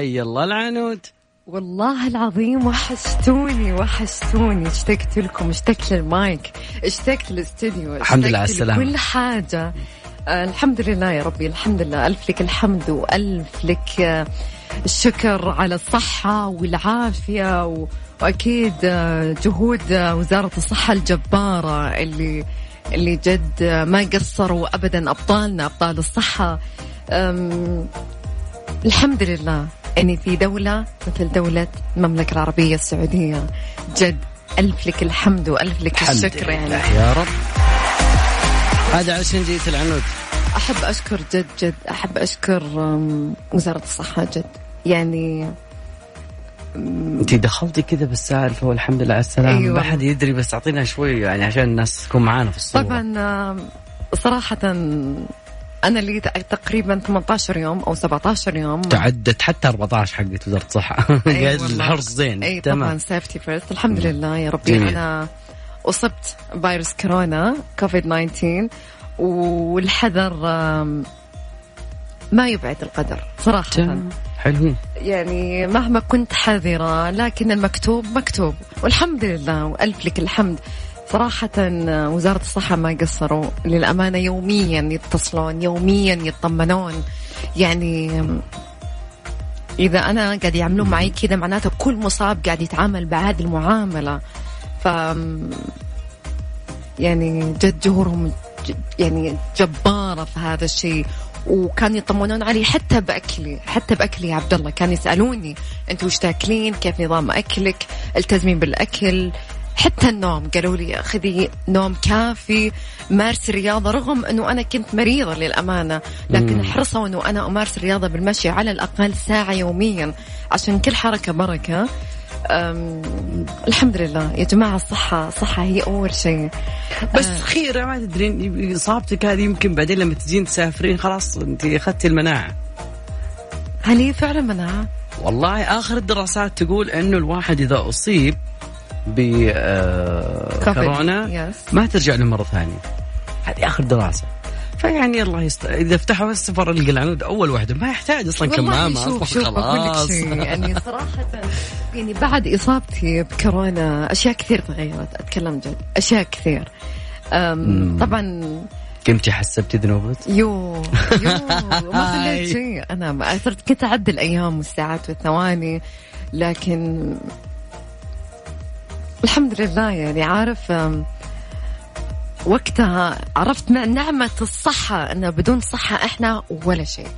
حي الله العنود. والله العظيم وحشتوني وحشتوني. اشتقت لكم اشتقت للمايك اشتقت للاستديو الحمد لله على السلامة. كل حاجة. الحمد لله يا ربي الحمد لله. ألف لك الحمد وألف لك آه الشكر على الصحة والعافية و... وأكيد آه جهود آه وزارة الصحة الجبارة اللي اللي جد ما قصروا أبدا أبطالنا أبطال الصحة. أم... الحمد لله. اني في دولة مثل دولة المملكة العربية السعودية جد ألف لك الحمد وألف لك الشكر يعني. يا رب. هذا عشان جيت العنود. أحب أشكر جد جد أحب أشكر وزارة الصحة جد. يعني انت دخلتي كذا بالسالفه والحمد لله على السلامة. أيوة. ما حد يدري بس أعطينا شوي يعني عشان الناس تكون معانا في الصورة. طبعا أم، صراحة أنا لي تقريبا 18 يوم أو 17 يوم. تعدت حتى 14 حقت وزارة الصحة. أي قاعد والله. الحرص زين. أي طبعا safety first الحمد لله يا ربي. جميل. أنا أصبت فيروس كورونا كوفيد 19 والحذر ما يبعد القدر صراحة. حلوين. يعني مهما كنت حذرة لكن المكتوب مكتوب. والحمد لله وألف لك الحمد. صراحة وزارة الصحة ما قصروا. للأمانة يوميا يتصلون يوميا يطمنون. يعني إذا أنا قاعد يعملون معي كذا معناته كل مصاب قاعد يتعامل بهذه المعاملة. ف يعني جد جهورهم يعني جبارة في هذا الشيء. وكانوا يطمنون علي حتى بأكلي حتى بأكلي يا عبد الله. كانوا يسألوني انت وش تاكلين؟ كيف نظام أكلك؟ التزمين بالأكل؟ حتى النوم قالوا لي خذي نوم كافي مارسي رياضة رغم أنه أنا كنت مريضة للأمانة لكن. حرصوا أنه أنا أمارس الرياضة بالمشي على الأقل ساعة يوميا عشان كل حركة بركة أم الحمد لله يا جماعة الصحة الصحة هي أول شيء بس آه. خير ما تدرين إصابتك هذه يمكن بعدين لما تجين تسافرين خلاص أنت أخذتي المناعة هل هي فعلا مناعة؟ والله آخر الدراسات تقول إنه الواحد إذا أصيب ب آه،. ما ترجع له مرة ثانية هذه آخر دراسة فيعني الله يست... إذا فتحوا السفر القلعنود أول واحدة ما يحتاج أصلا كمامة شوف شوف خلاص يعني صراحة يعني بعد إصابتي بكورونا أشياء كثير تغيرت أتكلم جد أشياء كثير. طبعا كنتي حسبتي ذنوبك؟ يو يو ما. خليت شيء ما صرت كنت أعد الأيام والساعات والثواني لكن الحمد لله يعني عارف وقتها عرفت مع نعمة الصحة أن بدون صحة إحنا ولا شيء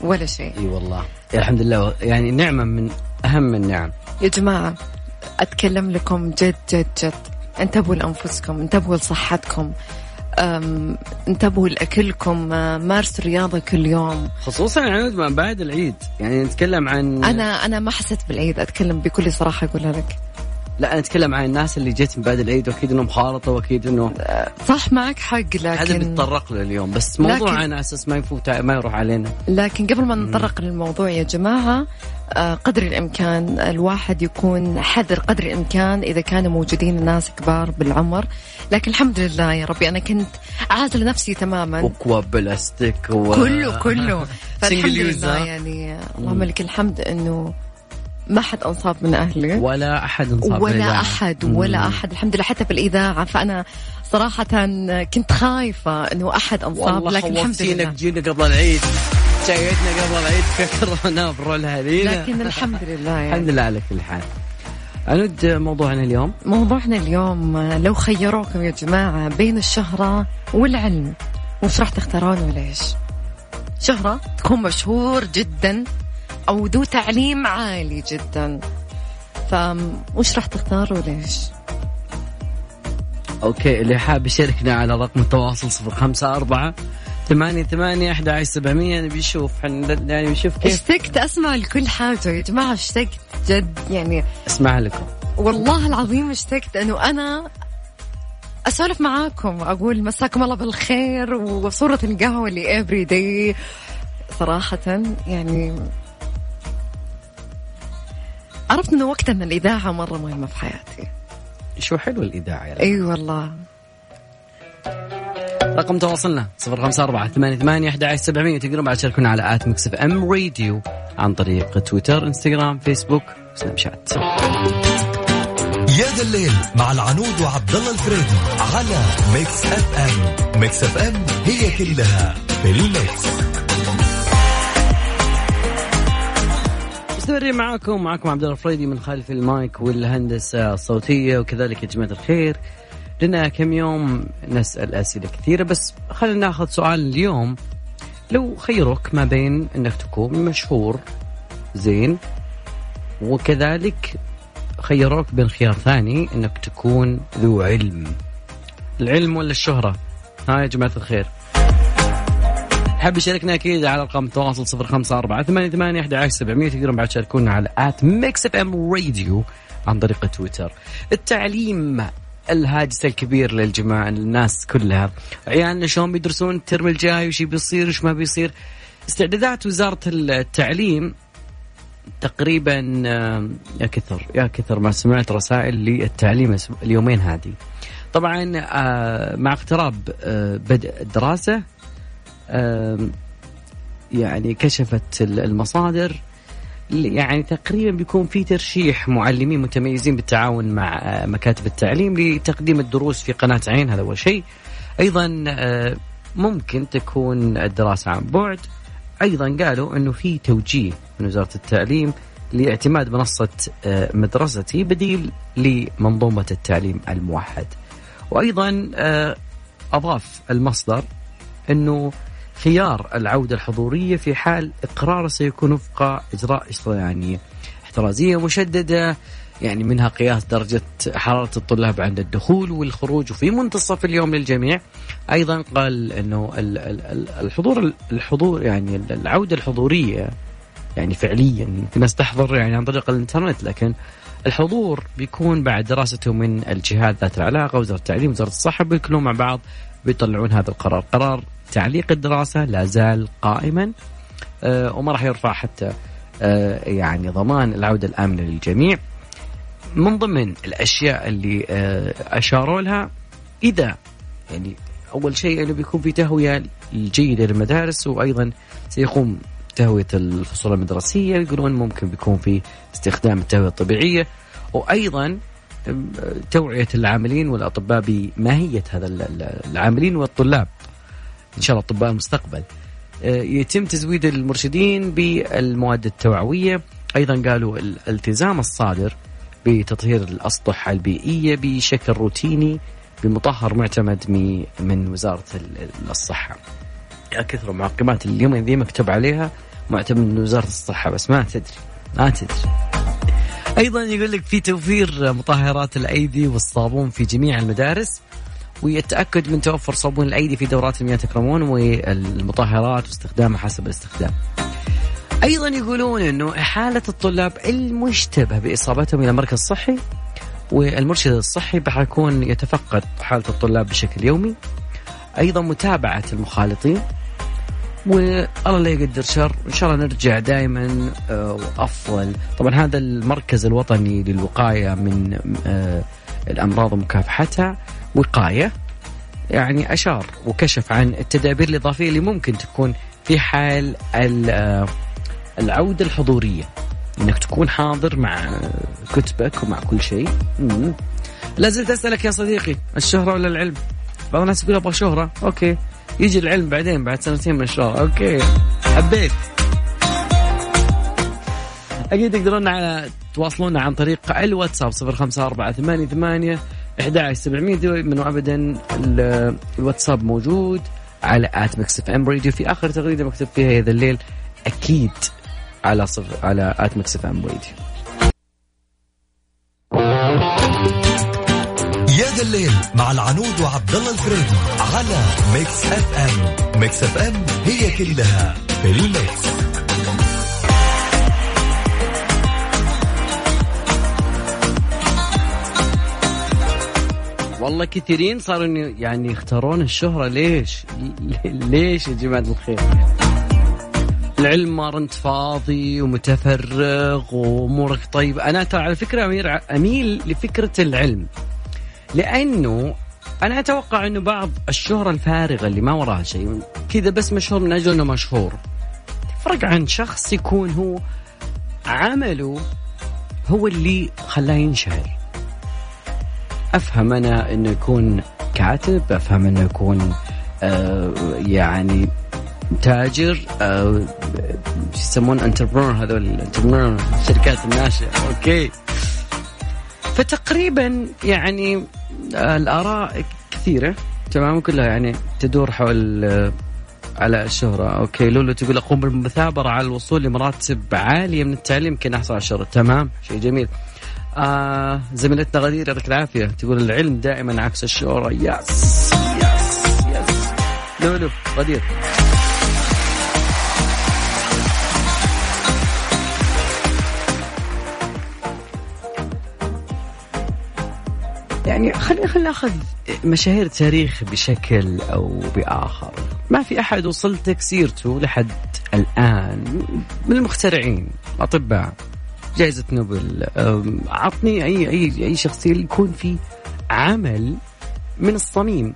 ولا شيء. إي والله. الحمد لله يعني نعمة من أهم النعم. يا جماعة أتكلم لكم جد جد جد. انتبهوا لأنفسكم انتبهوا لصحتكم انتبهوا لأكلكم أه، مارسوا رياضة كل يوم. خصوصا عنود ما بعد العيد يعني نتكلم عن أنا أنا ما حسيت بالعيد أتكلم بكل صراحة أقولها لك. لا أنا أتكلم عن الناس اللي جت من بعد العيد وأكيد إنهم خالطوا وأكيد إنه صح معك حق هذا لكن بيتطرق له اليوم. بس موضوع لكن- على أساس ما يفوت ما يروح علينا. لكن قبل ما نتطرق للموضوع يا جماعة آه، قدر الإمكان الواحد يكون حذر قدر الإمكان إذا كانوا موجودين ناس كبار بالعمر. لكن الحمد لله يا ربي أنا كنت عازلة نفسي تماما. وكواب بلاستيك و... كله كله. فالحمد لله؟ يعني اللهم لك الحمد إنه ما حد انصاب من أهلي ولا أحد انصاب ولا بالإذاعة. أحد ولا مم. أحد. الحمد لله حتى في الإذاعة. فأنا صراحة كنت خايفة إنه أحد انصاب والله لكن الحمد لله. جينا قبل العيد. جايتنا قبل العيد كورونا برولها لينا لكن الحمد لله الحمد يعني لله على كل حال. أند موضوعنا اليوم. موضوعنا اليوم لو خيروكم يا جماعة بين الشهرة والعلم وش راح تختارون وليش؟ شهرة تكون مشهور جدا. أو ذو تعليم عالي جدا. فوش راح تختار وليش؟ أوكي اللي حاب يشاركنا على رقم التواصل صفر خمسة أربعة ثمانية ثمانية أحد عشر سبعمية. نبي نشوف حن- يعني نشوف كيف. اشتقت أسمع لكل حاجة يا جماعة اشتقت جد يعني أسمع لكم. والله العظيم اشتقت إنه أنا أسولف معاكم أقول مساكم الله بالخير وصورة القهوة اللي every day صراحة يعني عرفت إنه وقت إن الإذاعة مرة مهمة في حياتي. شو حلو الإذاعة يا إي والله. رقم تواصلنا 054 88 11 700 تقدرون بعد تشاركونا على آت Mix FM Radio عن طريق تويتر إنستغرام فيسبوك سناب شات. يا ذا الليل مع العنود وعبد الله الفريدي على Mix FM. Mix FM هي كلها في ال mix. مستمرين معاكم. معاكم عبد الله الفريدي من خلف المايك والهندسة الصوتية وكذلك يا جماعة الخير لنا كم يوم نسأل أسئلة كثيرة. بس خلينا ناخذ سؤال اليوم. لو خيروك ما بين إنك تكون مشهور زين وكذلك خيروك بين خيار ثاني إنك تكون ذو علم. العلم ولا الشهرة؟ ها يا جماعة الخير. حاب يشاركنا أكيد على ارقام التواصل صفر خمسة أربعة ثمانية ثمانية أحد عشر سبعمية. تقدرون بعد تشاركونا على at Mix FM Radio عن طريق تويتر. التعليم الهاجس الكبير للجماعة الناس كلها. عيالنا شلون بيدرسون؟ الترم الجاي وش بيصير؟ وش ما بيصير؟ استعدادات وزارة التعليم تقريبا آه، يا كثر يا كثر ما سمعت رسائل للتعليم اليومين هذه. طبعا آه، مع اقتراب آه، بدء الدراسة يعني كشفت المصادر يعني تقريبا بيكون في ترشيح معلمين متميزين بالتعاون مع مكاتب التعليم لتقديم الدروس في قناة عين هذا أول شيء أيضا ممكن تكون الدراسة عن بعد أيضا قالوا إنه في توجيه من وزارة التعليم لاعتماد منصة آه، مدرستي بديل لمنظومة التعليم الموحد. وأيضا آه، أضاف المصدر إنه خيار العودة الحضورية في حال اقراره سيكون وفق إجراء يعني احترازية مشددة يعني منها قياس درجة حرارة الطلاب عند الدخول والخروج وفي منتصف اليوم للجميع. أيضا قال أنه الحضور الحضور يعني العودة الحضورية يعني فعليا في ناس تحضر يعني عن طريق الإنترنت لكن الحضور بيكون بعد دراسته من الجهات ذات العلاقة وزارة التعليم وزارة الصحة بيكونوا مع بعض بيطلعون هذا القرار. قرار تعليق الدراسة لا زال قائما آه وما راح يرفع حتى آه يعني ضمان العودة الآمنة للجميع. من ضمن الأشياء اللي آه، أشاروا لها إذا يعني أول شيء إنه بيكون في تهوية جيدة للمدارس وأيضا سيقوم تهوية الفصول المدرسية. يقولون ممكن بيكون في استخدام التهوية الطبيعية وأيضا توعية العاملين والأطباء بماهية هذا العاملين والطلاب إن شاء الله اطباء المستقبل. آه، يتم تزويد المرشدين بالمواد التوعوية. أيضا قالوا الالتزام الصادر بتطهير الأسطح البيئية بشكل روتيني بمطهر معتمد من وزارة الصحة. يا كثر معقمات اليومين ذي مكتوب عليها معتمد من وزارة الصحة بس ما تدري ما تدري. أيضا يقول لك في توفير مطهرات الأيدي والصابون في جميع المدارس ويتأكد من توفر صابون الأيدي في دورات المياه تكرمون والمطهرات واستخدامها حسب الاستخدام. أيضا يقولون إنه إحالة الطلاب المشتبه بإصابتهم إلى مركز صحي والمرشد الصحي حيكون يتفقد حالة الطلاب بشكل يومي. أيضا متابعة المخالطين والله لا يقدر شر. ان شاء الله نرجع دائما آه، وافضل طبعا هذا المركز الوطني للوقاية من آه، الأمراض ومكافحتها وقاية يعني أشار وكشف عن التدابير الإضافية اللي ممكن تكون في حال آه، العودة الحضورية. إنك تكون حاضر مع كتبك ومع كل شيء. لا زلت أسألك يا صديقي الشهرة ولا العلم؟ بعض الناس يقول أبغى شهرة، okay. يجي العلم بعدين بعد سنتين من الشهرة، okay. حبيت. أكيد تقدرون على تواصلونا عن طريق الواتساب صفر خمسة أربعة ثمانية ثمانية أحد عشر سبعمية من أبدا الواتساب موجود على at Mix FM Radio. في آخر تغريدة مكتوب فيها هذا الليل أكيد على صف على آت ميكس إف إم راديو. الليل مع العنود وعبد الله الفريدي على Mix FM. Mix FM هي كلها في الميكس. والله كثيرين صاروا يعني يختارون الشهرة. ليش؟ ليش يا جماعة الخير؟ العلم ما انت فاضي ومتفرغ وأمورك طيبة. أنا ترى على فكرة أمير أميل لفكرة العلم. لأنه أنا أتوقع إنه بعض الشهرة الفارغة اللي ما وراها شيء كذا بس مشهور من أجل إنه مشهور. تفرق عن شخص يكون هو عمله هو اللي خلاه ينشهر. أفهم أنا إنه يكون كاتب أفهم إنه يكون آه يعني تاجر آه يسمون entrepreneur هذول ال entrepreneur الشركات الناشئة. okay. فتقريبا يعني آه الآراء كثيرة. تمام؟ كلها يعني تدور حول آه على الشهرة. okay لولو تقول أقوم بالمثابرة على الوصول لمراتب عالية من التعليم يمكن أحصل على الشهرة. تمام؟ شيء جميل. آه زميلتنا غدير يعطيك العافية. تقول العلم دائما عكس الشهرة yes yes yes. لولو غدير. يعني خلينا خلينا ناخذ مشاهير التاريخ بشكل أو بآخر. ما في أحد وصلتك سيرته لحد الآن. من المخترعين اطباء جائزة نوبل عطني اي اي أي شخصية يكون في عمل من الصميم.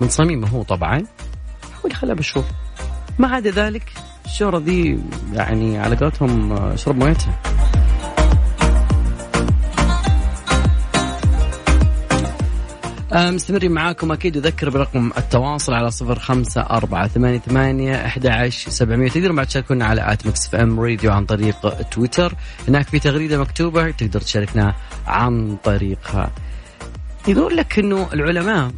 من صميمه هو طبعا. هو اللي خلاه بشوف. ما عدا ذلك الشهرة ذي يعني على قولتهم اشرب مويتها. مستمرين معاكم أكيد أذكر برقم التواصل على صفر خمسة أربعة ثمانية ثمانية أحد سبعمية. تقدروا بعد تشاركونا على at Mix FM Radio عن طريق تويتر. هناك في تغريدة مكتوبة تقدر تشاركنا عن طريقها. يقول لك أنه العلماء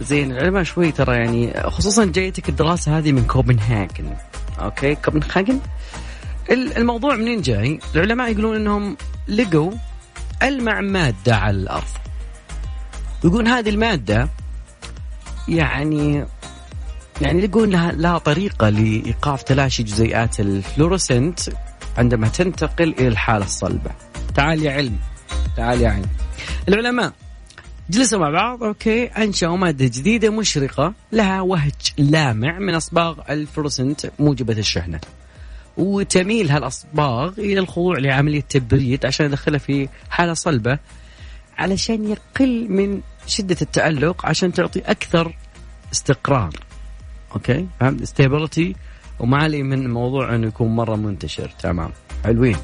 زين العلماء شوي ترى يعني خصوصا جايتك الدراسة هذه من كوبنهاجن. okay كوبنهاجن؟ الموضوع منين جاي؟ العلماء يقولون أنهم لقوا ألمع مادة على الأرض. يقولون هذه المادة يعني يعني يقولون لها, لها طريقة لإيقاف تلاشي جزيئات الفلورسنت عندما تنتقل إلى الحالة الصلبة. تعال يا علم. تعال يا علم. العلماء جلسوا مع بعض okay أنشأوا مادة جديدة مشرقة لها وهج لامع من أصباغ الفلورسنت موجبة الشحنة. وتميل هالأصباغ إلى الخضوع لعملية تبريد عشان يدخلها في حالة صلبة. علشان يقل من شدة التألق عشان تعطي أكثر استقرار. okay؟ فهمت؟ stability وما علي من موضوع أنه يكون مرة منتشر. تمام. حلوين.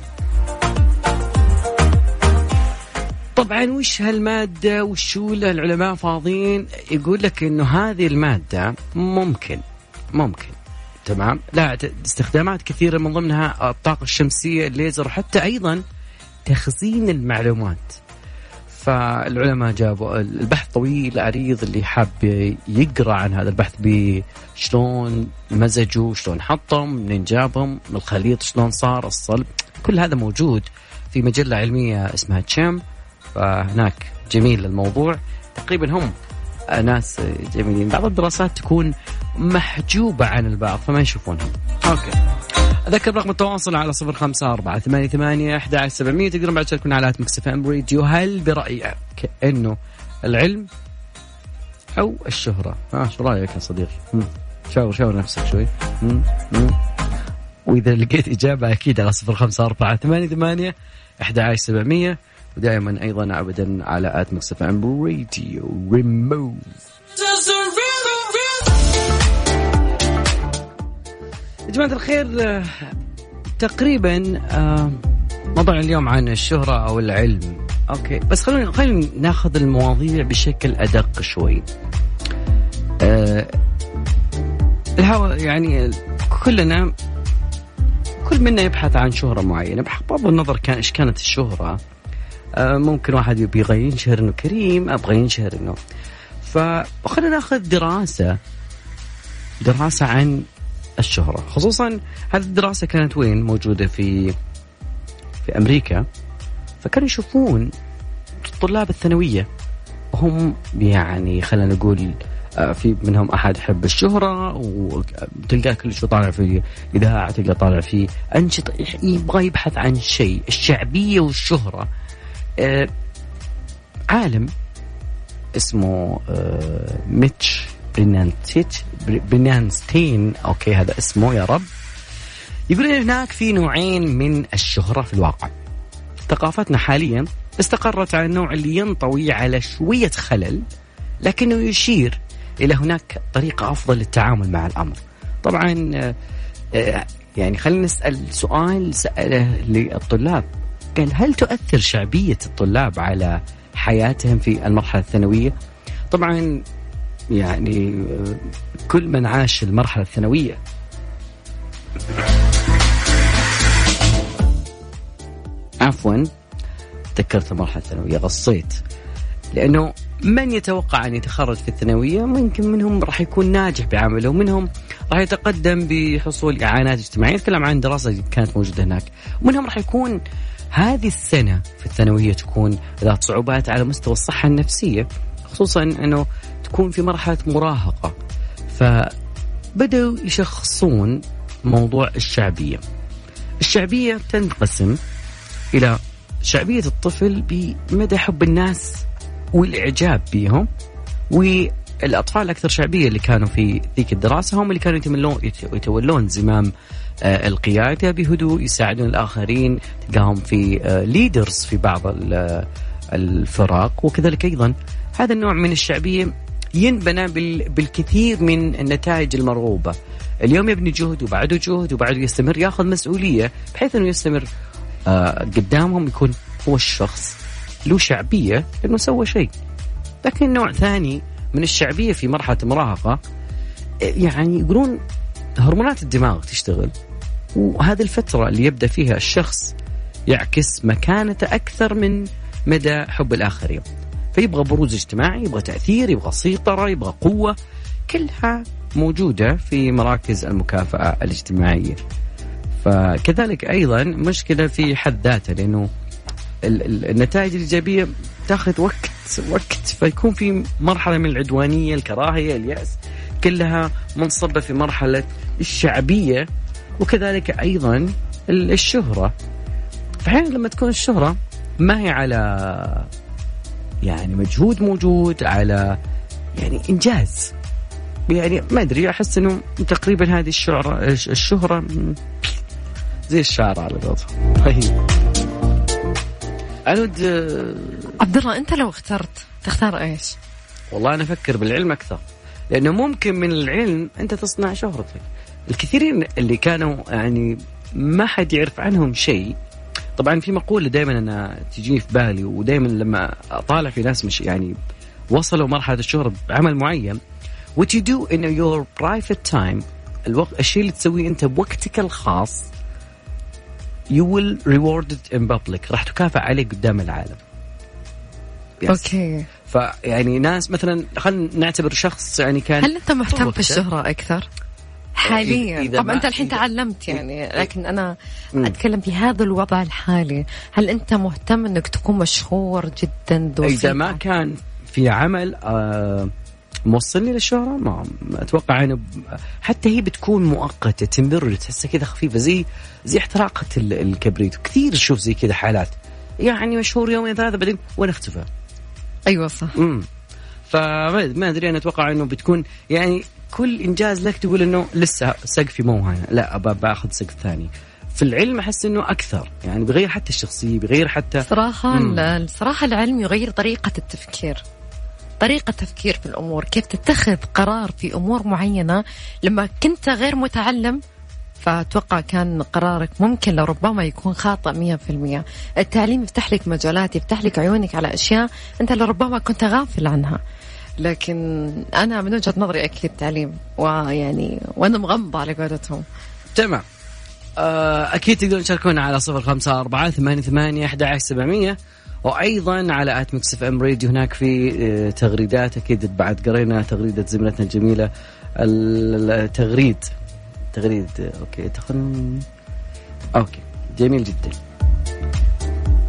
طبعا وش هالمادة؟ وشو العلماء فاضيين؟ يقول لك إنه هذه المادة ممكن. ممكن. تمام؟ لا استخدامات كثيرة من ضمنها الطاقة الشمسية الليزر وحتى أيضا تخزين المعلومات. فالعلماء جابوا البحث طويل عريض اللي حاب يقرأ عن هذا البحث بشلون مزجوا شلون حطهم منين جابهم من الخليط شلون صار الصلب. كل هذا موجود في مجلة علمية اسمها تشام فهناك جميل الموضوع تقريبا هم ناس جميلين. بعض الدراسات تكون محجوبة عن البعض فما يشوفونها okay. أذكر رقم التواصل على صفر خمسة أربعة ثمانية ثمانية أحد عشر سبعمية. تقدرون بعد تشاركون على مكس إف إم راديو. هل برأيك أنه العلم أو الشهرة؟ ها شو رأيك يا صديقي؟ شاور شاور نفسك شوي. مم. مم. وإذا لقيت إجابة أكيد على صفر خمسة أربعة ثمانية ثمانية أحد عشر سبعمية. ودائما أيضا أبدا على آت مكس إف إم راديو. ريموف يا جماعة الخير تقريبا موضوع اليوم عن الشهرة أو العلم. أوكي بس خلونا خلينا ناخذ المواضيع بشكل أدق شوي. أه الهوى يعني كلنا كل منا يبحث عن شهرة معينة. بغض النظر كان إيش كانت الشهرة. أه ممكن واحد يبغى ينشهر إنه كريم أبغى ينشهر إنه فخلينا ناخذ دراسة دراسة عن الشهرة. خصوصا هذه الدراسة كانت وين موجودة في في أمريكا؟ فكانوا يشوفون طلاب الثانوية. هم يعني خلينا نقول في منهم أحد يحب الشهرة وتلقاه كل شيء طالع في إذاعة تلقاه طالع في أنشطة يبغى يبحث عن شيء الشعبية والشهرة. عالم اسمه ميتش. برينانتيت برينانستين okay هذا اسمه يا رب. يقول هناك في نوعين من الشهرة في الواقع. ثقافتنا حاليا استقرت على النوع اللي ينطوي على شوية خلل لكنه يشير إلى هناك طريقة أفضل للتعامل مع الأمر. طبعا آه، آه، يعني خلينا نسأل سؤال سأله للطلاب. قال هل تؤثر شعبية الطلاب على حياتهم في المرحلة الثانوية؟ طبعا يعني آه، كل من عاش المرحلة الثانوية. عفوا تذكرت المرحلة الثانوية غصيت. لأنه من يتوقع أن يتخرج في الثانوية؟ ممكن منهم راح يكون ناجح بعمله ومنهم راح يتقدم بحصول إعانات اجتماعية. نتكلم عن دراسة كانت موجودة هناك. ومنهم راح يكون هذه السنة في الثانوية تكون ذات صعوبات على مستوى الصحة النفسية خصوصا أنه تكون في مرحلة مراهقة. فبدأوا يشخصون موضوع الشعبية. الشعبية تنقسم إلى شعبية الطفل بمدى حب الناس والإعجاب بهم والأطفال الأكثر شعبية اللي كانوا في ذيك الدراسة هم اللي كانوا يتملون يتولون زمام آه، القيادة بهدوء يساعدون الآخرين تلقاهم في ليدرز آه، في بعض الفرق وكذلك أيضا هذا النوع من الشعبية ينبنى بالكثير من النتائج المرغوبة. اليوم يبني جهد وبعده جهد وبعده يستمر ياخذ مسؤولية بحيث أنه يستمر آه، قدامهم يكون هو الشخص له شعبية إنه سوى شيء. لكن نوع ثاني من الشعبية في مرحلة المراهقة يعني يقولون هرمونات الدماغ تشتغل. وهذه الفترة اللي يبدأ فيها الشخص يعكس مكانته أكثر من مدى حب الآخرين. فيبغى بروز اجتماعي يبغى تأثير يبغى سيطرة يبغى قوة كلها موجودة في مراكز المكافأة الاجتماعية. فكذلك أيضا مشكلة في حد ذاته لأنه النتائج الإيجابية تأخذ وقت وقت. فيكون في مرحلة من العدوانية الكراهية اليأس كلها منصبة في مرحلة الشعبية وكذلك أيضا الشهرة. فحين لما تكون الشهرة ما هي على يعني مجهود موجود على يعني إنجاز. يعني ما أدري أحس انه تقريبا هذه الشعر الشهرة زي الشعر على قولتهم. طيب. عنود عبد الله أنت لو اخترت تختار إيش؟ والله أنا أفكر بالعلم أكثر. لأنه ممكن من العلم أنت تصنع شهرتك. الكثيرين اللي كانوا يعني ما حد يعرف عنهم شيء طبعا في مقولة دائما أنا تجيني في بالي ودائما لما أطالع في ناس مش يعني وصلوا مرحلة الشهرة بعمل معين what you do in your private time الوقت الشيء اللي تسويه أنت بوقتك الخاص you will reward it in public راح تكافئ عليه قدام العالم yes. أوكي فيعني ناس مثلا خلينا نعتبر شخص يعني كان هل أنت مهتم بالشهره أكثر؟ حاليا. طبعا أنت الحين تعلمت يعني لكن أنا م. أتكلم في هذا الوضع الحالي. هل أنت مهتم إنك تكون مشهور جدا إذا ما كان في عمل آه موصلني للشهرة ما أتوقع إنه حتى هي بتكون مؤقتة تمر تحسها كذا خفيفة زي زي احتراقة الكبريت. كثير تشوف زي كذا حالات. يعني مشهور يومين ثلاثة بعدين وين أختفى؟ أيوه صح. امم فما أدري أنا أتوقع إنه بتكون يعني كل إنجاز لك تقول إنه لسه سقفي مو هنا لا ابى باخذ سقف ثاني. في العلم أحس إنه أكثر. يعني بغير حتى الشخصية بغير حتى صراحة الصراحه العلم يغير طريقة التفكير. طريقة تفكير في الأمور. كيف تتخذ قرار في أمور معينة. لما كنت غير متعلم فأتوقع كان قرارك ممكن لربما يكون خاطئ مية في المية. التعليم يفتح لك مجالات يفتح لك عيونك على أشياء أنت لربما كنت غافل عنها. لكن أنا من وجهة نظري أكيد تعليم ويعني وأنا مغمضة على قولتهم. تمام. آه، أكيد تقدرون تشاركونا على صفر خمسة أربعة ثمانية ثمانية أحد سبعمية وأيضا على at ميكس إف إم راديو هناك في آه، تغريدات أكيد بعد قرينا تغريدة زميلتنا الجميلة التغريد تغريد okay تخن okay جميل جدا.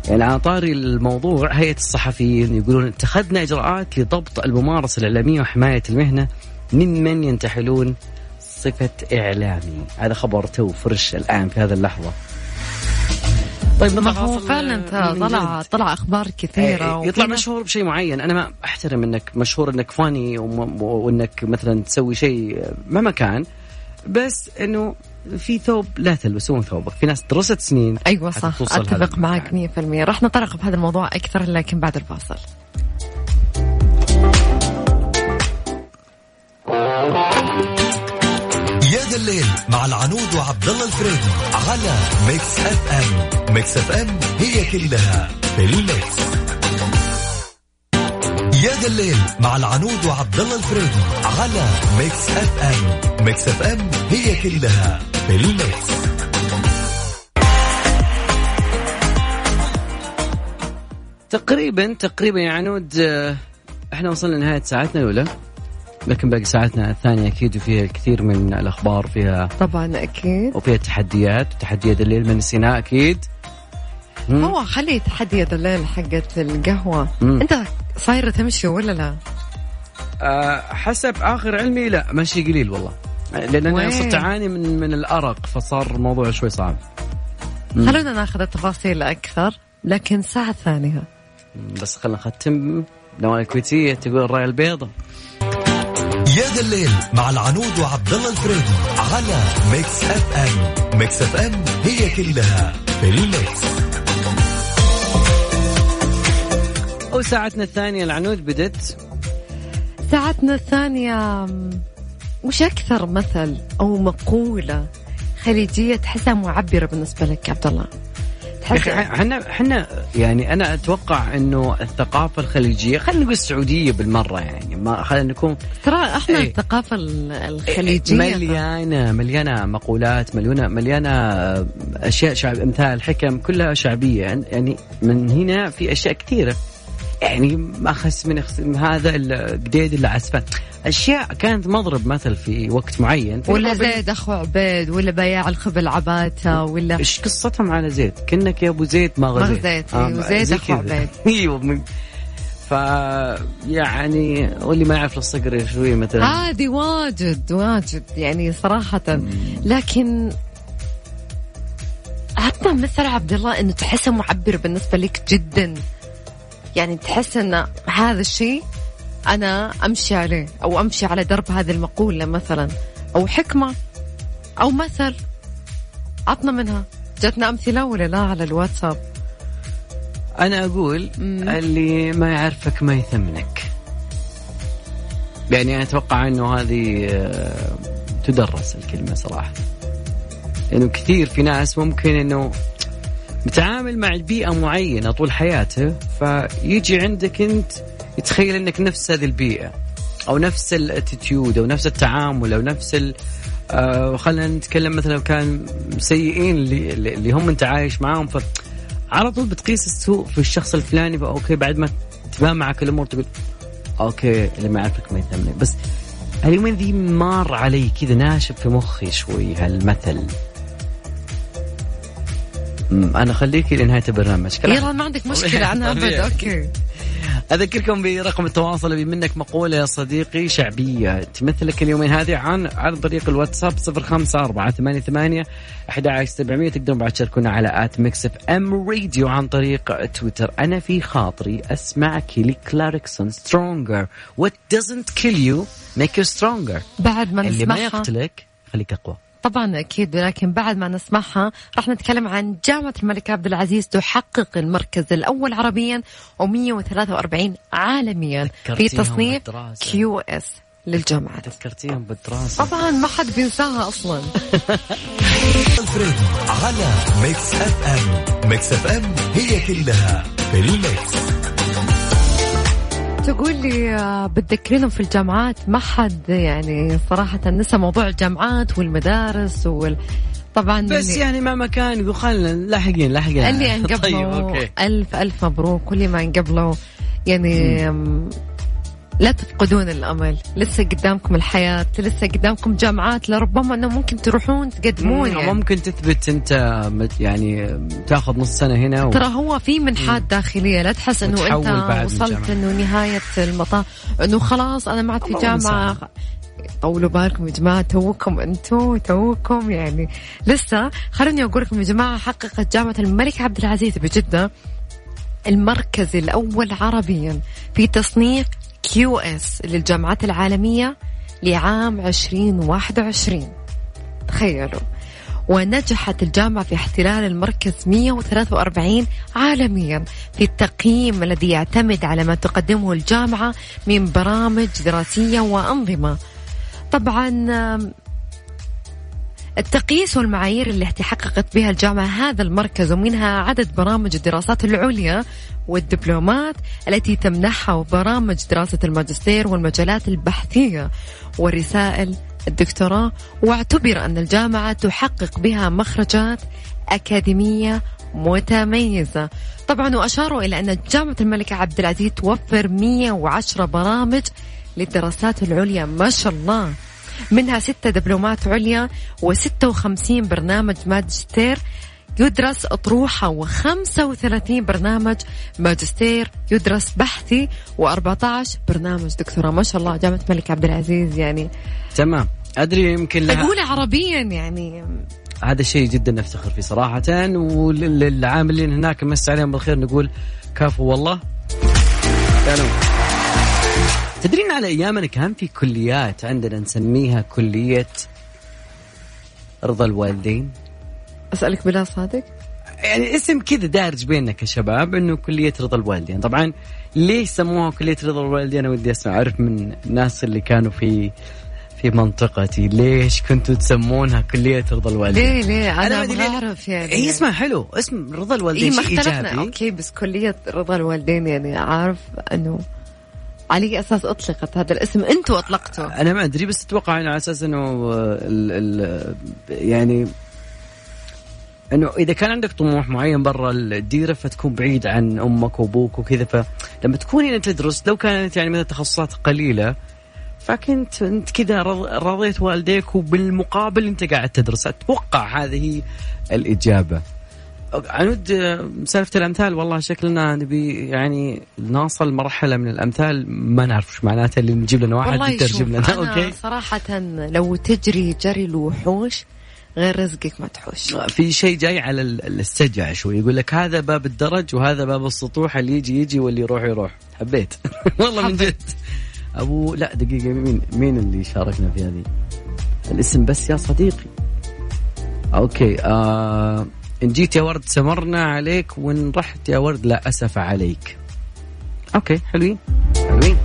يعني على طاري الموضوع هيئة الصحفيين يقولون اتخذنا إجراءات لضبط الممارسة الإعلامية وحماية المهنة ممن ينتحلون صفة إعلامي. هذا خبر تو فرش الآن في هذه اللحظة. طيب ما هو فعلا طلع طلع أخبار كثيرة إيه يطلع مشهور بشيء معين. أنا ما أحترم إنك مشهور إنك فاني وإنك مثلا تسوي شيء مهما كان بس إنه في ثوب لا تلبسون ثوبك. في ناس درست سنين أيوه صح أتفق معك 100% راح نتطرق بهذا الموضوع أكثر لكن بعد الفاصل. يا ذا الليل مع العنود وعبد الله الفريدي على ميكس أف أم. ميكس أف أم هي كلها في الميكس. يا ذا الليل مع العنود وعبد الله الفريدي على ميكس اف ام ميكس اف ام هي كلها في الميكس تقريبا تقريبا يا عنود آه، إحنا وصلنا لنهاية ساعتنا الأولى لكن باقي ساعتنا الثانية أكيد وفيها الكثير من الأخبار فيها طبعا أكيد وفيها تحديات وتحديات الليل من سيناء أكيد مم. هو خلي تحدي الليل حقت القهوة مم. أنت صايرة تمشي ولا لا؟ آه حسب آخر علمي لا مشي قليل والله. لأن أنا؟ صرت أعاني من من الأرق فصار الموضوع شوي صعب. خلونا ناخذ التفاصيل أكثر لكن ساعة ثانية. بس خلينا نختم. نوال الكويتيه تقول الراية البيضاء. يا ذا الليل مع العنود وعبد الله الفريدي على ميكس أف أم. ميكس أف أم هي كلها في الميكس. وساعتنا الثانية العنود بدت ساعتنا الثانية وش أكثر مثل أو مقولة خليجية تحسها معبرة بالنسبة لك عبد الله؟ إحنا إحنا يعني أنا أتوقع إنه الثقافة الخليجية خلينا نقول السعودية بالمرة يعني ما خلينا نكون ترى إحنا إيه. الثقافة ال- الخليجية مليانة مليانة مقولات مليانه مليانة أشياء شعب امثال حكم كلها شعبية يعني من هنا في أشياء كثيرة يعني ما خس من هذا القديد اللي عسفان أشياء كانت مضرب مثل في وقت معين. ولا زيد أخو عبيد ولا بياع الخبل عباته ولا إيش قصتهم على زيد؟ كأنك يا أبو زيد ما غزيت. غزيت، أيوة، زيد زي أخو كذا. عبيد. أيوه ف يعني واللي ما يعرف الصقر شوي مثلا. هذه واجد واجد يعني صراحة. لكن عطنا مثل عبد الله إنه تحسه معبر بالنسبة لك جدا. يعني تحس إن هذا الشيء أنا أمشي عليه أو أمشي على درب هذه المقولة مثلا أو حكمة أو مثل عطنا منها. جاتنا أمثلة ولا لا على الواتساب؟ أنا أقول مم. اللي ما يعرفك ما يثمنك. يعني أنا أتوقع إنه هذه آه، تدرس الكلمة صراحة. لأنه كثير في ناس ممكن إنه متعامل مع بيئه معينة طول حياته فيجي عندك أنت يتخيل أنك نفس هذه البيئة أو نفس الأتيتيود أو نفس التعامل أو نفس ال آه خلينا نتكلم مثلا كان سيئين اللي, اللي هم أنت عايش معاهم ف على طول بتقيس السوء في الشخص الفلاني ف okay بعد ما تبان معك الأمور تقول okay اللي ما يعرفك ما يهتمني. بس اليومين ذي مار علي كذا ناشف في مخي شوي هالمثل. أنا خليكي لنهاية البرنامج. يلا ما عندك مشكلة عنها ابد. okay. أذكركم برقم التواصل اللي منك مقولة يا صديقي شعبية. تمثلك اليومين هذه عن عن طريق الواتساب 05488 11700 تقدرون بعد تشاركونا على at ميكس إف إم راديو عن طريق تويتر. أنا في خاطري اسمع كيلي كلاركسون Stronger what doesn't kill you make you stronger. بعد ما اللي ما يقتلك خليك أقوى. طبعا أكيد ولكن بعد ما نسمعها راح نتكلم عن جامعة الملك عبد العزيز تحقق المركز الأول عربيا و143 عالميا في تصنيف. كيو إس للجامعات تذكرتيهم بالدراسة. طبعا ما حد بينساها أصلا. على ميكس أف أم. ميكس أف أم هي كلها في الميكس. تقول لي آه، بتذكرينهم في الجامعات؟ ما حد يعني صراحة نسى موضوع الجامعات والمدارس وال. طبعا بس يعني مهما كان يقول خلينا لاحقين لاحقين. اللي انقبلوا طيب okay. ألف ألف مبروك واللي ما انقبلوا يعني أم، لا تفقدون الأمل. لسه قدامكم الحياة لسه قدامكم جامعات لربما أنه ممكن تروحون تقدمون يعني. ممكن تثبت أنت يعني تاخذ نص سنة هنا و... ترى هو في منحات داخلية. لا تحس إنه أنت بعد وصلت. إنه نهاية المطاف. إنه خلاص أنا ما عاد في المستعان. طولوا بالكم يا جماعة. توكم أنتم توكم يعني. لسه خلوني أقول لكم يا جماعة حققت جامعة الملك عبد العزيز بجدة المركز الأول عربيا في تصنيف QS للجامعات العالمية لعام 2021 تخيلوا. ونجحت الجامعة في احتلال المركز 143 عالميا في التقييم الذي يعتمد على ما تقدمه الجامعة من برامج دراسية وأنظمة. طبعا التقييس والمعايير اللي تحققت بها الجامعة هذا المركز ومنها عدد برامج الدراسات العليا والدبلومات التي تمنحها وبرامج دراسة الماجستير والمجالات البحثية ورسائل الدكتوراه. واعتبر أن الجامعة تحقق بها مخرجات أكاديمية متميزة. طبعا وأشاروا إلى أن جامعة الملك عبد العزيز توفر 110 برامج للدراسات العليا. ما شاء الله. منها ستة دبلومات عليا و56 برنامج ماجستير. يدرس أطروحة و35 برنامج ماجستير. يدرس بحثي و14 برنامج. دكتوراه ما شاء الله جامعة الملك عبد العزيز يعني تمام. أدري يمكن لها أقول عربيا يعني. هذا شيء جدا نفتخر فيه صراحة. وللعاملين هناك نمس عليهم بالخير نقول كفو والله. كانوا تدرين على أيامنا كان في كليات عندنا نسميها كلية رضا الوالدين؟ أسألك بلا صادق. يعني اسم كذا دارج بيننا كشباب إنه كلية رضا الوالدين. طبعا ليش سموها كلية رضا الوالدين؟ أنا ودي أسمع أعرف من الناس اللي كانوا في في منطقتي. ليش كنتوا تسمونها كلية رضا الوالدين؟ ليه ليه؟ أنا أنا ما. أعرف يعني. هي اسمها حلو. اسم رضا إيه الوالدين ما شيء اختلفنا. أوكي بس كلية رضا الوالدين يعني عارف أنه على أي أساس أطلقت هذا الاسم. أنتوا أطلقتوه أنا ما أدري بس أتوقع انه على أساس إنه آه، ال ال يعني إنه إذا كان عندك طموح معين برا الديرة فتكون بعيد عن أمك وأبوك وكذا. فلما تكون هنا تدرس لو كانت يعني مثلا تخصصات قليلة فكنت أنت كذا رض- رضيت والديك وبالمقابل أنت قاعد تدرس. أتوقع هذه الإجابة. عنود آه، سالفة الأمثال والله شكلنا نبي يعني نوصل مرحلة من الأمثال. ما نعرف إيش معناتها اللي نجيب لنا واحد يترجم لنا. أنا أوكي. صراحة لو تجري جري الوحوش غير رزقك ما تحوش. في شيء جاي على ال- السجع شوي يقول لك هذا باب الدرج وهذا باب السطوح اللي يجي يجي واللي يروح يروح. حبيت. والله من. جد. أبو لا دقيقة مين مين اللي شاركنا في هذه؟ الاسم بس يا صديقي. أوكي آه إن جيت يا ورد سمرنا عليك وإن رحت يا ورد لا أسف عليك. okay حلوين. حلوين.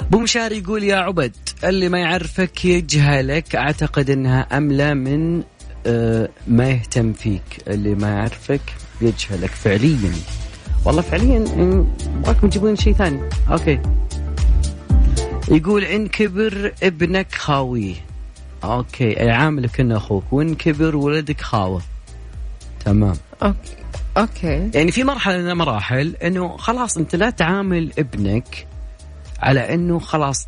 أبو مشار يقول يا عبد اللي ما يعرفك يجهلك أعتقد إنها أملى من آه، ما يهتم فيك. اللي ما يعرفك يجهلك فعليا. والله فعليا إن- راكم تجيبون شيء ثاني. okay. يقول إن كبر ابنك خاويه okay يعاملك انه أخوك. وإن كبر ولدك خاوة. تمام. okay okay. يعني في مرحلة من المراحل إنه خلاص أنت لا تعامل ابنك على إنه خلاص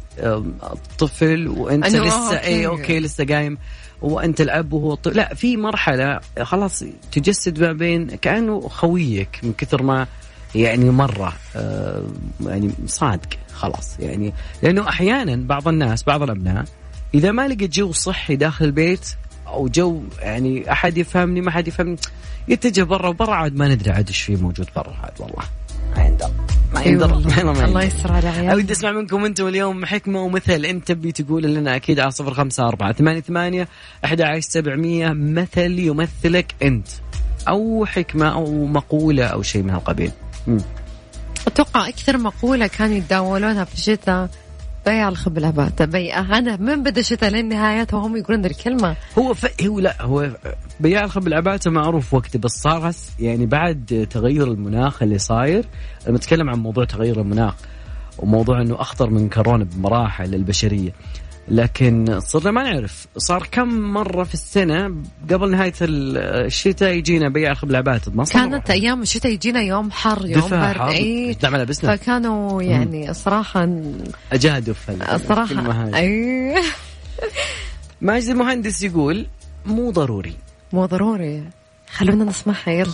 طفل وأنت أنه آه، لسه اي okay. okay لسه قايم وأنت الأب وهو طفل. لا في مرحلة خلاص تجسد ما بين كأنه خويك من كثر ما يعني مرة آه، يعني صادق خلاص. يعني لأنه أحيانا بعض الناس بعض الأبناء إذا ما لقى جو صحي داخل البيت أو جو يعني أحد يفهمني ما حد يفهمني. يتجه برا وبرا عاد ما ندري عاد إيش في موجود برا عاد والله. ما يندر. ما أي يندر. والله. الله. يستر على عيالنا أود أسمع منكم أنتم اليوم حكمة ومثل. أنت تبي تقول لنا أكيد على صفر خمسة أربعة ثمانية ثمانية أحد عشر سبعمية. مثل يمثلك أنت. أو حكمة أو مقولة أو شيء من هالقبيل. أتوقع أكثر مقولة كانوا يتداولونها في الشتاء بيع الخبلبات بيع أنا من بدأ الشتاء للنهاية وهم يقولون ذي الكلمة؟ هو ف... هو لا هو بياع الخبز العباته معروف وقته بس صار يعني بعد تغير المناخ اللي صاير نتكلم عن موضوع تغير المناخ وموضوع إنه أخطر من كورونا بمراحل للبشريه لكن صرنا ما نعرف صار كم مرة في السنة قبل نهاية ال- الشتاء يجينا العبات ما صار كانت أيام الشتاء يجينا يوم حر يوم برد إيش نعمل لبسنا فكانوا يعني ال- الكلمة الصراحة هذه. أي. ماجد المهندس يقول مو ضروري. مو ضروري. خلونا نسمعها يلا.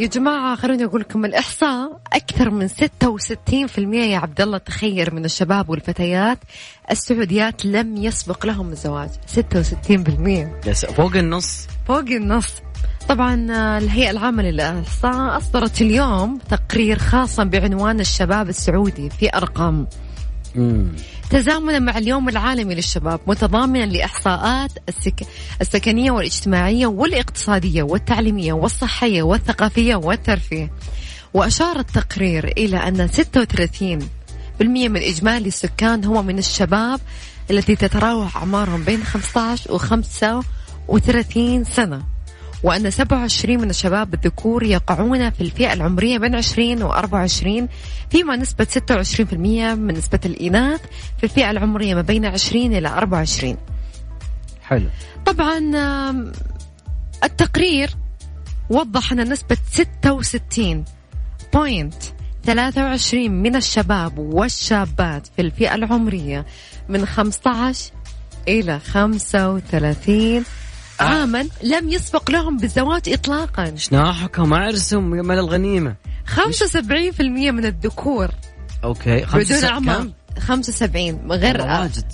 يا جماعة خلوني أقول لكم الإحصاء أكثر من 66% يا عبد الله تخير من الشباب والفتيات السعوديات لم يسبق لهم الزواج. 66% يس فوق النص. فوق النص. طبعا آه، الهيئة العامة للإحصاء أصدرت اليوم تقرير خاصا بعنوان الشباب السعودي في أرقام. تزامنا مع اليوم العالمي للشباب متضامنا لإحصاءات السك... السكنية والاجتماعية والاقتصادية والتعليمية والصحية والثقافية والترفيه. وأشار التقرير إلى أن 36% من إجمالي السكان هم من الشباب التي تتراوح أعمارهم بين 15 و 35 سنة. وأن 27 من الشباب الذكور يقعون في الفئة العمرية بين 20 و 24 فيما نسبة 26% من نسبة الإناث في الفئة العمرية ما بين 20 إلى 24 حلو. طبعا التقرير وضح أن نسبة 66 point 23 من الشباب والشابات في الفئة العمرية من 15 إلى 35 عاما لم يسبق لهم بالزواج إطلاقا. شناحكم أعرسهم يا مال الغنيمة. 75% من الذكور. okay بدون كم؟ 75 من غير.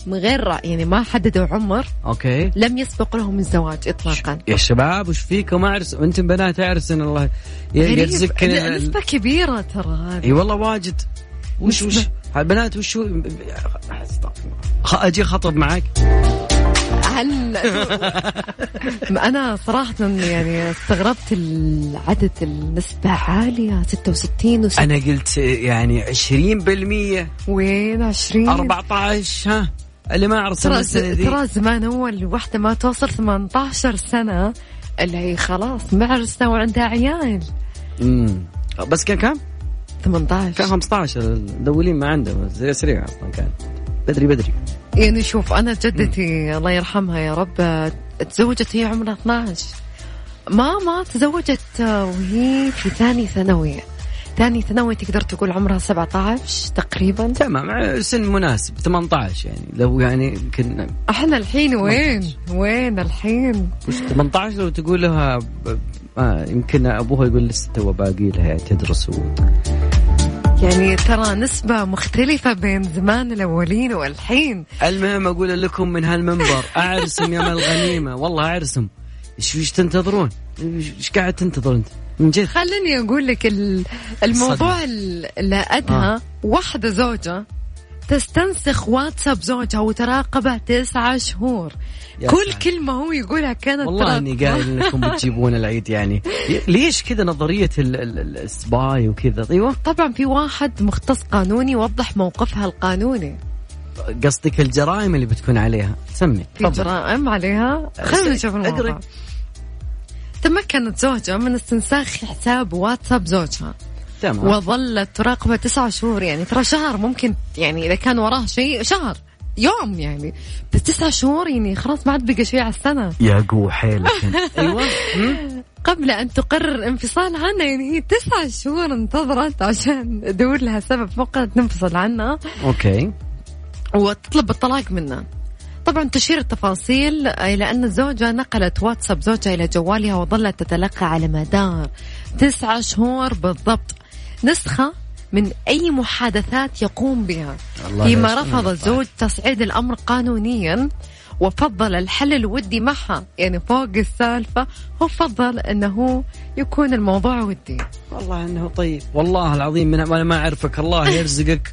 من غير يعني ما حددوا عمر. okay. لم يسبق لهم الزواج إطلاقا. يا شباب وش فيكم؟ أعرس وأنتم بنات أعرسن الله. ي- غريب. يرزقكن ن- ال- نسبة كبيرة ترى هذه. إي والله واجد. وش وش. البنات وش أجي خطب معك. هل أنا صراحة يعني استغربت العدد النسبة عالية 66 و أنا قلت يعني 20% وين 20 14 ها؟ اللي ما أعرف ترى ترى زمان هو الوحده ما توصل 18 سنة اللي هي خلاص معرسه وعندها عيال. امم بس كان كم؟ كان 18 15 المدولين ما عنده زي سريع أصلا كان. بدري بدري. يعني شوف أنا جدتي الله يرحمها يا رب تزوجت هي عمرها 12 ما ما تزوجت وهي في ثاني ثانوي. ثاني ثانوي تقدر تقول عمرها 17 تقريبا. تمام سن مناسب 18 يعني. لو يعني يمكن أحنا الحين وين؟ وين الحين؟ وش 18 لو تقول لها ب- آه يمكن أبوها يقول لسه تو باقي لها يعني تدرس و... يعني ترى نسبة مختلفة بين زمان الأولين والحين المهم أقول لكم من هالمنبر اعرسم يا مال الغنيمه والله اعرسم إيش إيش تنتظرون؟ إيش قاعد تنتظر أنت؟ من جد خليني أقول لك ال- الموضوع ال- اللي أدهى آه. واحدة زوجة تستنسخ واتساب زوجها وتراقبه تسعة شهور. كل سلام. كلمة هو يقولها كانت والله إني. قايل انكم بتجيبون العيد يعني. ليش كذا ال- السباي وكذا؟ أيوه. طبعا في واحد مختص قانوني وضح موقفها القانوني. قصدك الجرائم اللي بتكون عليها. سمي في جرائم عليها؟ خلينا نشوف الموضوع. تمكنت زوجة من استنساخ حساب واتساب زوجها. تمام وظلت تراقبة تسعة شهور يعني ترى شهر ممكن يعني إذا كان وراه شيء شهر يوم يعني. بس تسعة شهور يعني خلاص ما عاد بقى شيء على السنة. يا قو حيلك. أيوه. مم. قبل أن تقرر الانفصال عنها يعني هي تسعة شهور انتظرت عشان تدور لها سبب فقط تنفصل عنها. أوكي. وتطلب الطلاق منه طبعا تشير التفاصيل إلى أن الزوجة نقلت واتساب زوجها إلى جوالها وظلت تتلقى على مدار تسعة شهور بالضبط. نسخة من أي محادثات يقوم بها. الله فيما رفض. الزوج تصعيد الأمر قانونيا وفضل الحل الودي معها. يعني فوق السالفة هو فضل أنه يكون الموضوع ودي. والله إنه طيب. والله العظيم من وأنا ما أعرفك. الله يرزقك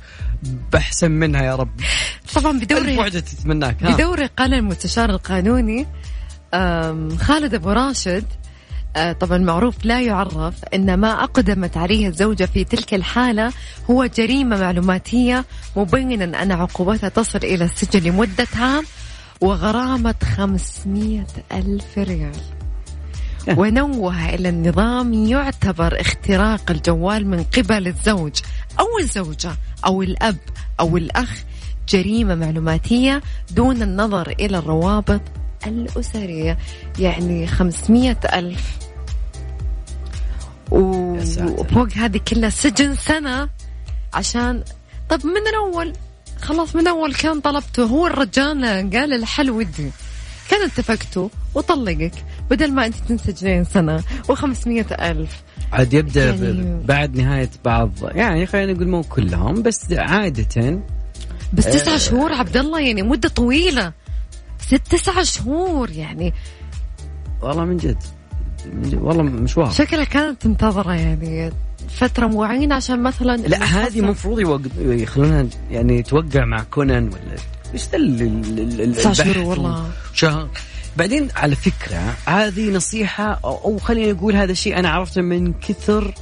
بأحسن منها يا رب. طبعا بدوري تتمناك. بدوري قال المستشار القانوني خالد أبو راشد طبعا معروف لا يعرف إن ما أقدمت عليه الزوجة في تلك الحالة هو جريمة معلوماتية مبينا أن عقوبتها تصل إلى السجن لمدة عام وغرامة 500 ألف ريال. ونوه إلى النظام يعتبر اختراق الجوال من قبل الزوج أو الزوجة أو الأب أو الأخ جريمة معلوماتية دون النظر إلى الروابط الأسرية يعني 500 ألف و-. وفوق هذه كلها سجن سنة عشان طب من الأول؟ خلاص من اول كان طلبته هو الرجال قال الحل ودي. كان اتفقتوا وطلقك بدل ما أنت تنسجنين سنة و500 ألف. عاد يبدأ يعني- بعد نهاية بعض يعني خلينا نقول مو كلهم بس عادة. بس تسعة شهور عبد الله يعني مدة طويلة. ست تسعة شهور يعني. والله من جد. والله مشوار شكلها كانت تنتظره يعني فترة معينة عشان مثلا لا هذه المفروض يخلونها يعني توقع مع كونان ولا إيش ذا البحث والله. شهر بعدين على فكرة هذه نصيحة أو خلينا نقول هذا الشيء أنا عرفته من كثر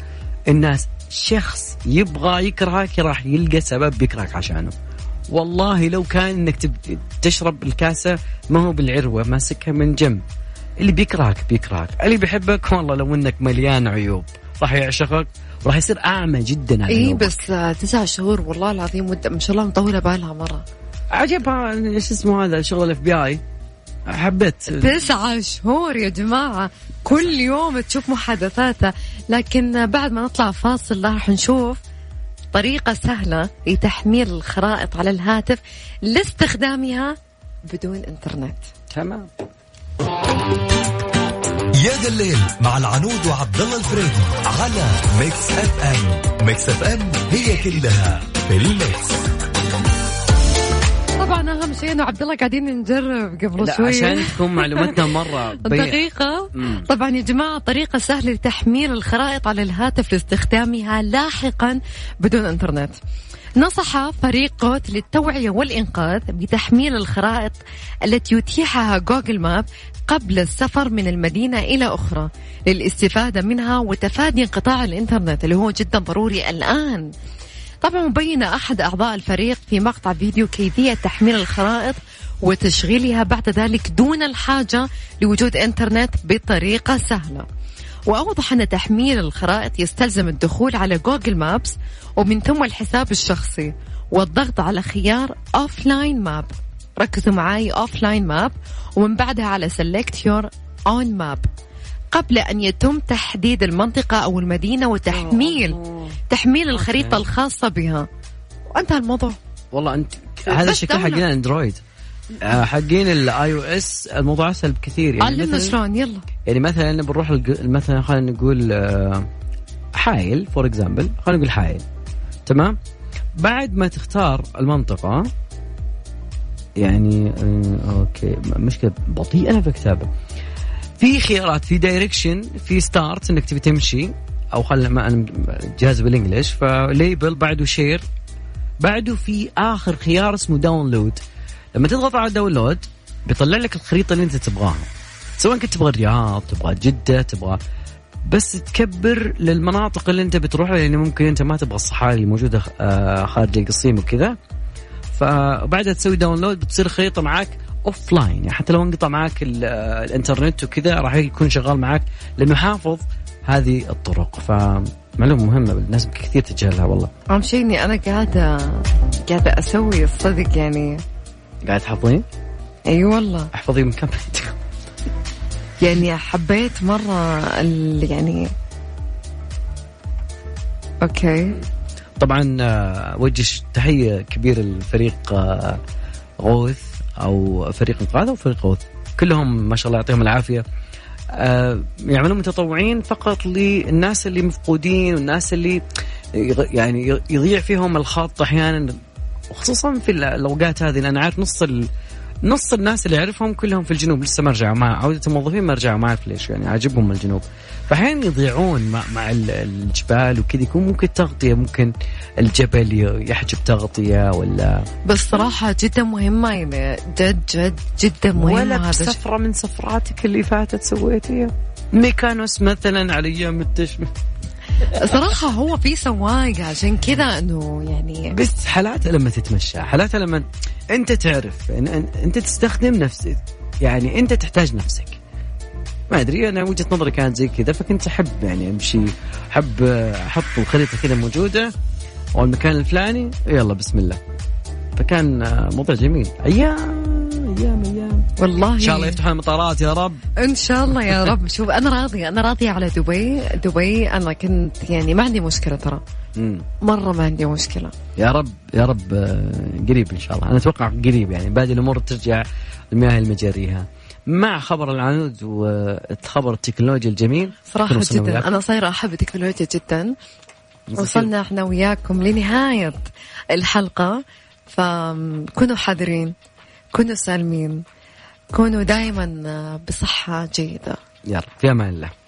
الناس. شخص يبغى يكرهك راح يلقى سبب يكرهك عشانه. والله لو كان إنك تشرب الكاسة ما هو بالعروة ماسكها من جنب. اللي بيكرهك بيكرهك. اللي بيحبك والله لو إنك مليان عيوب. راح يعشقك وراح يصير أعمى جدا على إي. بس آه، تسع شهور والله العظيم مده ما شاء الله مطولة بالها مرة. عجبها إيش اسمه هذا شغل ال FBI حبيت. تسعة شهور يا جماعة. كل يوم تشوف محادثاته. لكن بعد ما نطلع فاصل راح نشوف طريقة سهلة لتحميل الخرائط على الهاتف لاستخدامها بدون إنترنت. تمام. يا ذا الليل مع العنود وعبد الله الفريدي على Mix FM. Mix FM هي كلها في ال mix. طبعا أهم شيء إنه عبد الله قاعدين نجرب قبل لا شوي. عشان تكون معلوماتنا مرة مم. طبعا يا جماعة طريقة سهلة لتحميل الخرائط على الهاتف لاستخدامها لاحقا بدون إنترنت. نصح فريق قوت للتوعية والإنقاذ بتحميل الخرائط التي يتيحها جوجل ماب قبل السفر من المدينة إلى أخرى للاستفادة منها وتفادي انقطاع الإنترنت اللي هو جدا ضروري الآن. طبعا بين أحد أعضاء الفريق في مقطع فيديو كيفية تحميل الخرائط وتشغيلها بعد ذلك دون الحاجة لوجود إنترنت بطريقة سهلة. وأوضح أن تحميل الخرائط يستلزم الدخول على Google Maps ومن ثم الحساب الشخصي والضغط على خيار offline map. ركزوا معاي offline map ومن بعدها على select your own map قبل أن يتم تحديد المنطقة أو المدينة وتحميل تحميل الخريطة الخاصة بها. وانتهى الموضوع. والله أنت هذا بس شكل دولة. حقين Android آه، حقين ال iOS الموضوع أسهل بكثير. يعني علمنا مثلا شلون؟ يلا. يعني مثلا بنروح مثلا خلينا نقول آه، حايل فور اكزامبل خلينا نقول حايل. تمام؟ بعد ما تختار المنطقة يعني آه، أوكي. م- مشكلة بطيئة أنا في الكتابة في خيارات في دايركشن في ستارت إنك تبي تمشي. أو خل ما أنا جاهز بالانجلش فليبل بعده شير بعده في آخر خيار اسمه داونلود لما تضغط على download بيطلع لك الخريطة اللي أنت تبغاها. سواء كنت تبغى الرياض تبغى جدة تبغى. بس تكبر للمناطق اللي أنت بتروحها لأن ممكن أنت ما تبغى الصحاري اللي موجودة آه، خارج القصيم وكذا. فبعدها تسوي download بتصير الخريطه معك offline يعني حتى لو انقطع آه، الإنترنت وكذا راح يكون شغال معك لأنه حافظ هذه الطرق. فمعلومة مهمة الناس كثير تتجاهلها والله. أهم شيء إني أنا قاعدة قاعدة أسوي الصدق يعني. قاعد تحفظين؟ إي والله. أحفظي من كم؟ يعني حبيت مرة ال يعني أوكي. طبعا آه، وجه تحية كبيره لفريق آه، غوث أو فريق انقاذ أو فريق غوث كلهم ما شاء الله يعطيهم العافية آه، يعملون متطوعين فقط للناس اللي مفقودين والناس اللي يعني يضيع فيهم الخط أحيانا وخصوصا في ال- الأوقات هذه لأن عارف نص. نص الناس اللي اعرفهم كلهم في الجنوب. لسه ما رجعوا مع عودة الموظفين ما رجعوا ما أعرف ليش يعني عاجبهم الجنوب. فأحيانا يضيعون مع, مع ال- الجبال وكذا يكون ممكن تغطية ممكن الجبل يحجب تغطية ولا بس صراحة جدا مهمة يعني جد جد جدا مهمة ولا. بسفرة من سفراتك اللي فاتت سويتيها؟ ميكانوس مثلا على أيام التشم صراحة هو في سواق عشان كذا إنه يعني بس حالاتها لما تتمشى حالاتها لما أنت تعرف إن أنت تستخدم نفسك يعني أنت تحتاج نفسك. ما أدري أنا وجهة نظري كانت زي كذا فكنت أحب يعني أمشي أحب أحط الخريطة كذا موجودة والمكان الفلاني يلا بسم الله. فكان موضوع جميل. أيام أيام أيام والله. إن شاء الله يفتحون المطارات يا رب. إن شاء الله يا رب. شوف أنا راضيه أنا راضيه على دبي. دبي أنا كنت يعني ما عندي مشكلة ترى. مرة ما عندي مشكلة. يا رب يا رب آه، قريب إن شاء الله. أنا أتوقع قريب يعني. باقي الأمور ترجع المياه المجاريها مع خبر العنود وخبر التكنولوجيا الجميل وصلنا جدا. وياكم. أنا صايرة أحب التكنولوجيا جدا. وصلنا إحنا وياكم لنهاية الحلقة. فكونوا حذرين كونوا سالمين. كونوا دائما بصحة جيدة. يلا في أمان الله.